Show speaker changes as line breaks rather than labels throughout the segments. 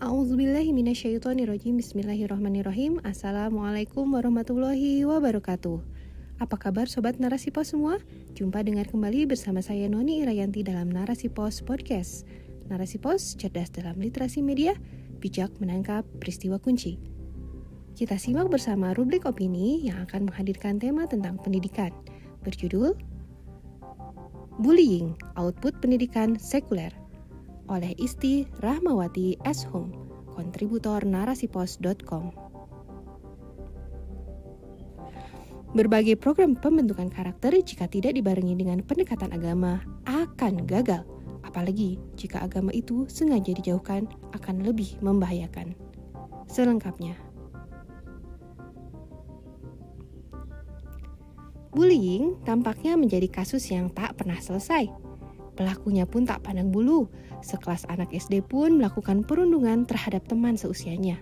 A'udzubillahiminasyaitonirrojim Bismillahirrahmanirrahim. Assalamualaikum warahmatullahi wabarakatuh. Apa kabar Sobat Narasi Pos semua? Jumpa dengar kembali bersama saya Noni Irayanti dalam Narasi Pos Podcast. Narasi Pos, cerdas dalam literasi media, bijak menangkap peristiwa kunci. Kita simak bersama rubrik opini yang akan menghadirkan tema tentang pendidikan. Berjudul Bullying, Output Pendidikan Sekuler oleh Isti Rahmawati Ashum, kontributor narasipos.com. Berbagai program pembentukan karakter jika tidak dibarengi dengan pendekatan agama akan gagal, apalagi jika agama itu sengaja dijauhkan akan lebih membahayakan. Selengkapnya. Bullying tampaknya menjadi kasus yang tak pernah selesai Pelakunya pun tak pandang bulu. Sekelas anak SD pun melakukan perundungan terhadap teman seusianya.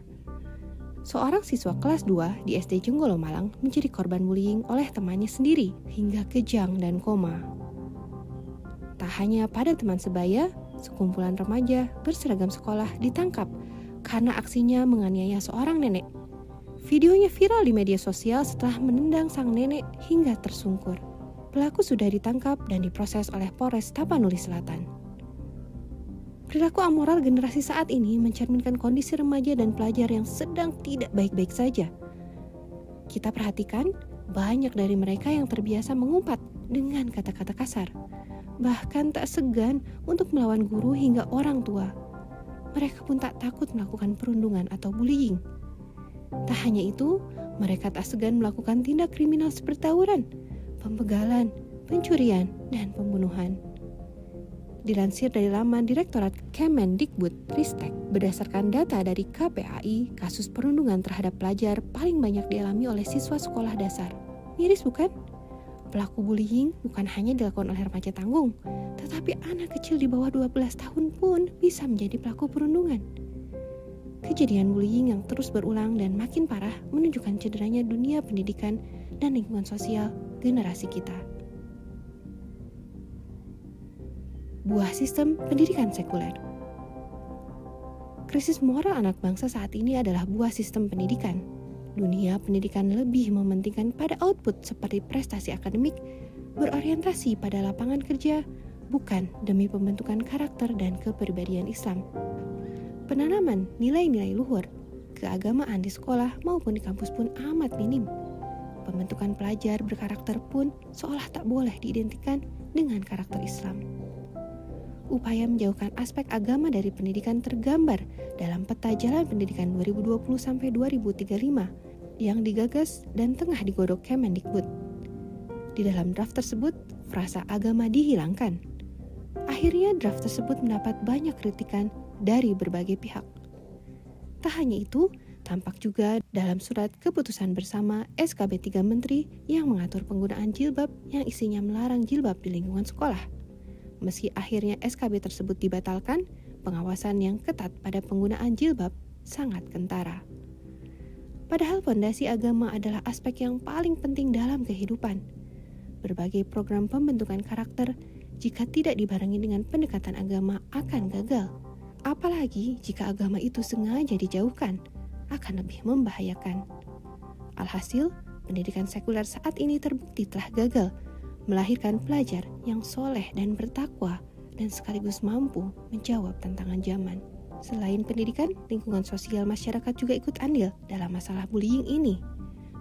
Seorang siswa kelas 2 di SD Jenggolo Malang menjadi korban bullying oleh temannya sendiri hingga kejang dan koma. Tak hanya pada teman sebaya, sekumpulan remaja berseragam sekolah ditangkap karena aksinya menganiaya seorang nenek. Videonya viral di media sosial setelah menendang sang nenek hingga tersungkur pelaku sudah ditangkap dan diproses oleh Polres Tapanuli Selatan. Perilaku amoral generasi saat ini mencerminkan kondisi remaja dan pelajar yang sedang tidak baik-baik saja. Kita perhatikan, banyak dari mereka yang terbiasa mengumpat dengan kata-kata kasar, bahkan tak segan untuk melawan guru hingga orang tua. Mereka pun tak takut melakukan perundungan atau bullying. Tak hanya itu, mereka tak segan melakukan tindak kriminal seperti tawuran, pembegalan, pencurian, dan pembunuhan. Dilansir dari laman Direktorat Kemendikbud Ristek, berdasarkan data dari KPAI, kasus perundungan terhadap pelajar paling banyak dialami oleh siswa sekolah dasar. Miris bukan? Pelaku bullying bukan hanya dilakukan oleh remaja tanggung, tetapi anak kecil di bawah 12 tahun pun bisa menjadi pelaku perundungan. Kejadian bullying yang terus berulang dan makin parah menunjukkan cederanya dunia pendidikan dan lingkungan sosial generasi kita. Buah sistem pendidikan sekuler. Krisis moral anak bangsa saat ini adalah buah sistem pendidikan. Dunia pendidikan lebih mementingkan pada output seperti prestasi akademik, berorientasi pada lapangan kerja, bukan demi pembentukan karakter dan kepribadian Islam. Penanaman nilai-nilai luhur, keagamaan di sekolah maupun di kampus pun amat minim pembentukan pelajar berkarakter pun seolah tak boleh diidentikan dengan karakter Islam. Upaya menjauhkan aspek agama dari pendidikan tergambar dalam peta jalan pendidikan 2020-2035 yang digagas dan tengah digodok Kemendikbud. Di dalam draft tersebut, frasa agama dihilangkan. Akhirnya draft tersebut mendapat banyak kritikan dari berbagai pihak. Tak hanya itu, Tampak juga dalam surat keputusan bersama SKB 3 Menteri yang mengatur penggunaan jilbab yang isinya melarang jilbab di lingkungan sekolah. Meski akhirnya SKB tersebut dibatalkan, pengawasan yang ketat pada penggunaan jilbab sangat kentara. Padahal fondasi agama adalah aspek yang paling penting dalam kehidupan. Berbagai program pembentukan karakter jika tidak dibarengi dengan pendekatan agama akan gagal. Apalagi jika agama itu sengaja dijauhkan akan lebih membahayakan. Alhasil, pendidikan sekuler saat ini terbukti telah gagal melahirkan pelajar yang soleh dan bertakwa dan sekaligus mampu menjawab tantangan zaman. Selain pendidikan, lingkungan sosial masyarakat juga ikut andil dalam masalah bullying ini.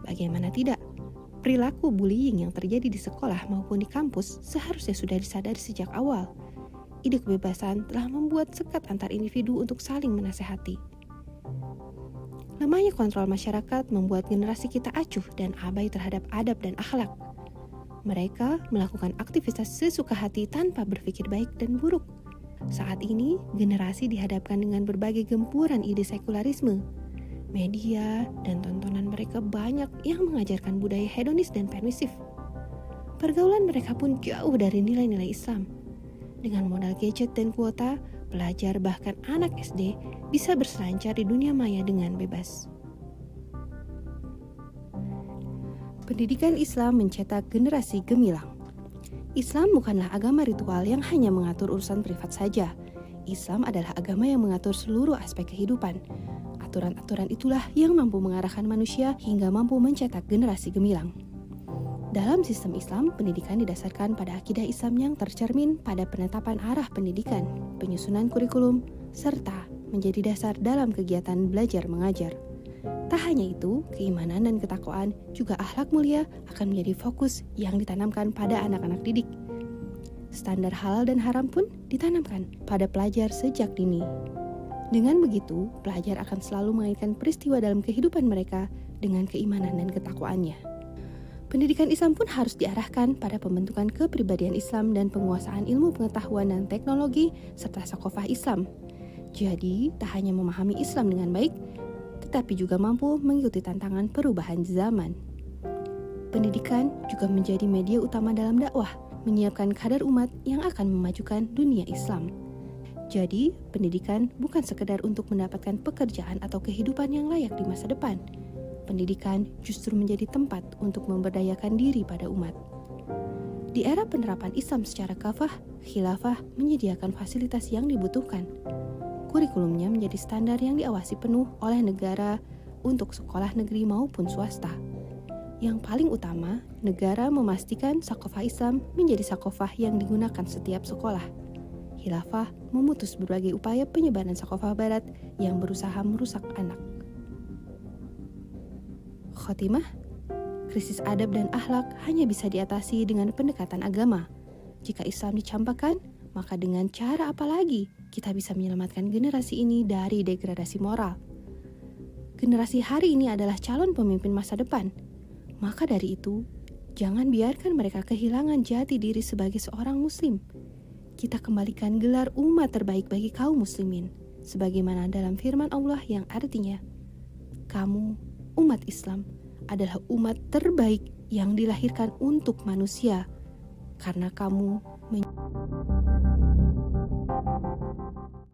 Bagaimana tidak? Perilaku bullying yang terjadi di sekolah maupun di kampus seharusnya sudah disadari sejak awal. Ide kebebasan telah membuat sekat antar individu untuk saling menasehati. Lemahnya kontrol masyarakat membuat generasi kita acuh dan abai terhadap adab dan akhlak. Mereka melakukan aktivitas sesuka hati tanpa berpikir baik dan buruk. Saat ini, generasi dihadapkan dengan berbagai gempuran ide sekularisme. Media dan tontonan mereka banyak yang mengajarkan budaya hedonis dan permisif. Pergaulan mereka pun jauh dari nilai-nilai Islam. Dengan modal gadget dan kuota, pelajar bahkan anak SD bisa berselancar di dunia maya dengan bebas. Pendidikan Islam mencetak generasi gemilang. Islam bukanlah agama ritual yang hanya mengatur urusan privat saja. Islam adalah agama yang mengatur seluruh aspek kehidupan. Aturan-aturan itulah yang mampu mengarahkan manusia hingga mampu mencetak generasi gemilang. Dalam sistem Islam, pendidikan didasarkan pada akidah Islam yang tercermin pada penetapan arah pendidikan, penyusunan kurikulum, serta menjadi dasar dalam kegiatan belajar mengajar. Tak hanya itu, keimanan dan ketakwaan juga akhlak mulia akan menjadi fokus yang ditanamkan pada anak-anak didik – standar halal dan haram pun ditanamkan pada pelajar sejak dini. Dengan begitu, pelajar akan selalu mengaitkan peristiwa dalam kehidupan mereka dengan keimanan dan ketakwaannya. Pendidikan Islam pun harus diarahkan pada pembentukan kepribadian Islam dan penguasaan ilmu pengetahuan dan teknologi serta sakofah Islam. Jadi, tak hanya memahami Islam dengan baik, tetapi juga mampu mengikuti tantangan perubahan zaman. Pendidikan juga menjadi media utama dalam dakwah, menyiapkan kadar umat yang akan memajukan dunia Islam. Jadi, pendidikan bukan sekedar untuk mendapatkan pekerjaan atau kehidupan yang layak di masa depan. Pendidikan justru menjadi tempat untuk memberdayakan diri pada umat. Di era penerapan Islam secara kafah, khilafah menyediakan fasilitas yang dibutuhkan. Kurikulumnya menjadi standar yang diawasi penuh oleh negara untuk sekolah negeri maupun swasta. Yang paling utama, negara memastikan sakofah Islam menjadi sakofah yang digunakan setiap sekolah. Hilafah memutus berbagai upaya penyebaran sakofah barat yang berusaha merusak anak. Khotimah, krisis adab dan akhlak hanya bisa diatasi dengan pendekatan agama. Jika Islam dicampakkan, maka dengan cara apa lagi kita bisa menyelamatkan generasi ini dari degradasi moral? Generasi hari ini adalah calon pemimpin masa depan – maka dari itu, jangan biarkan mereka kehilangan jati diri sebagai seorang muslim. Kita kembalikan gelar umat terbaik bagi kaum muslimin, sebagaimana dalam firman Allah yang artinya, kamu, umat Islam, adalah umat terbaik yang dilahirkan untuk manusia, karena kamu men-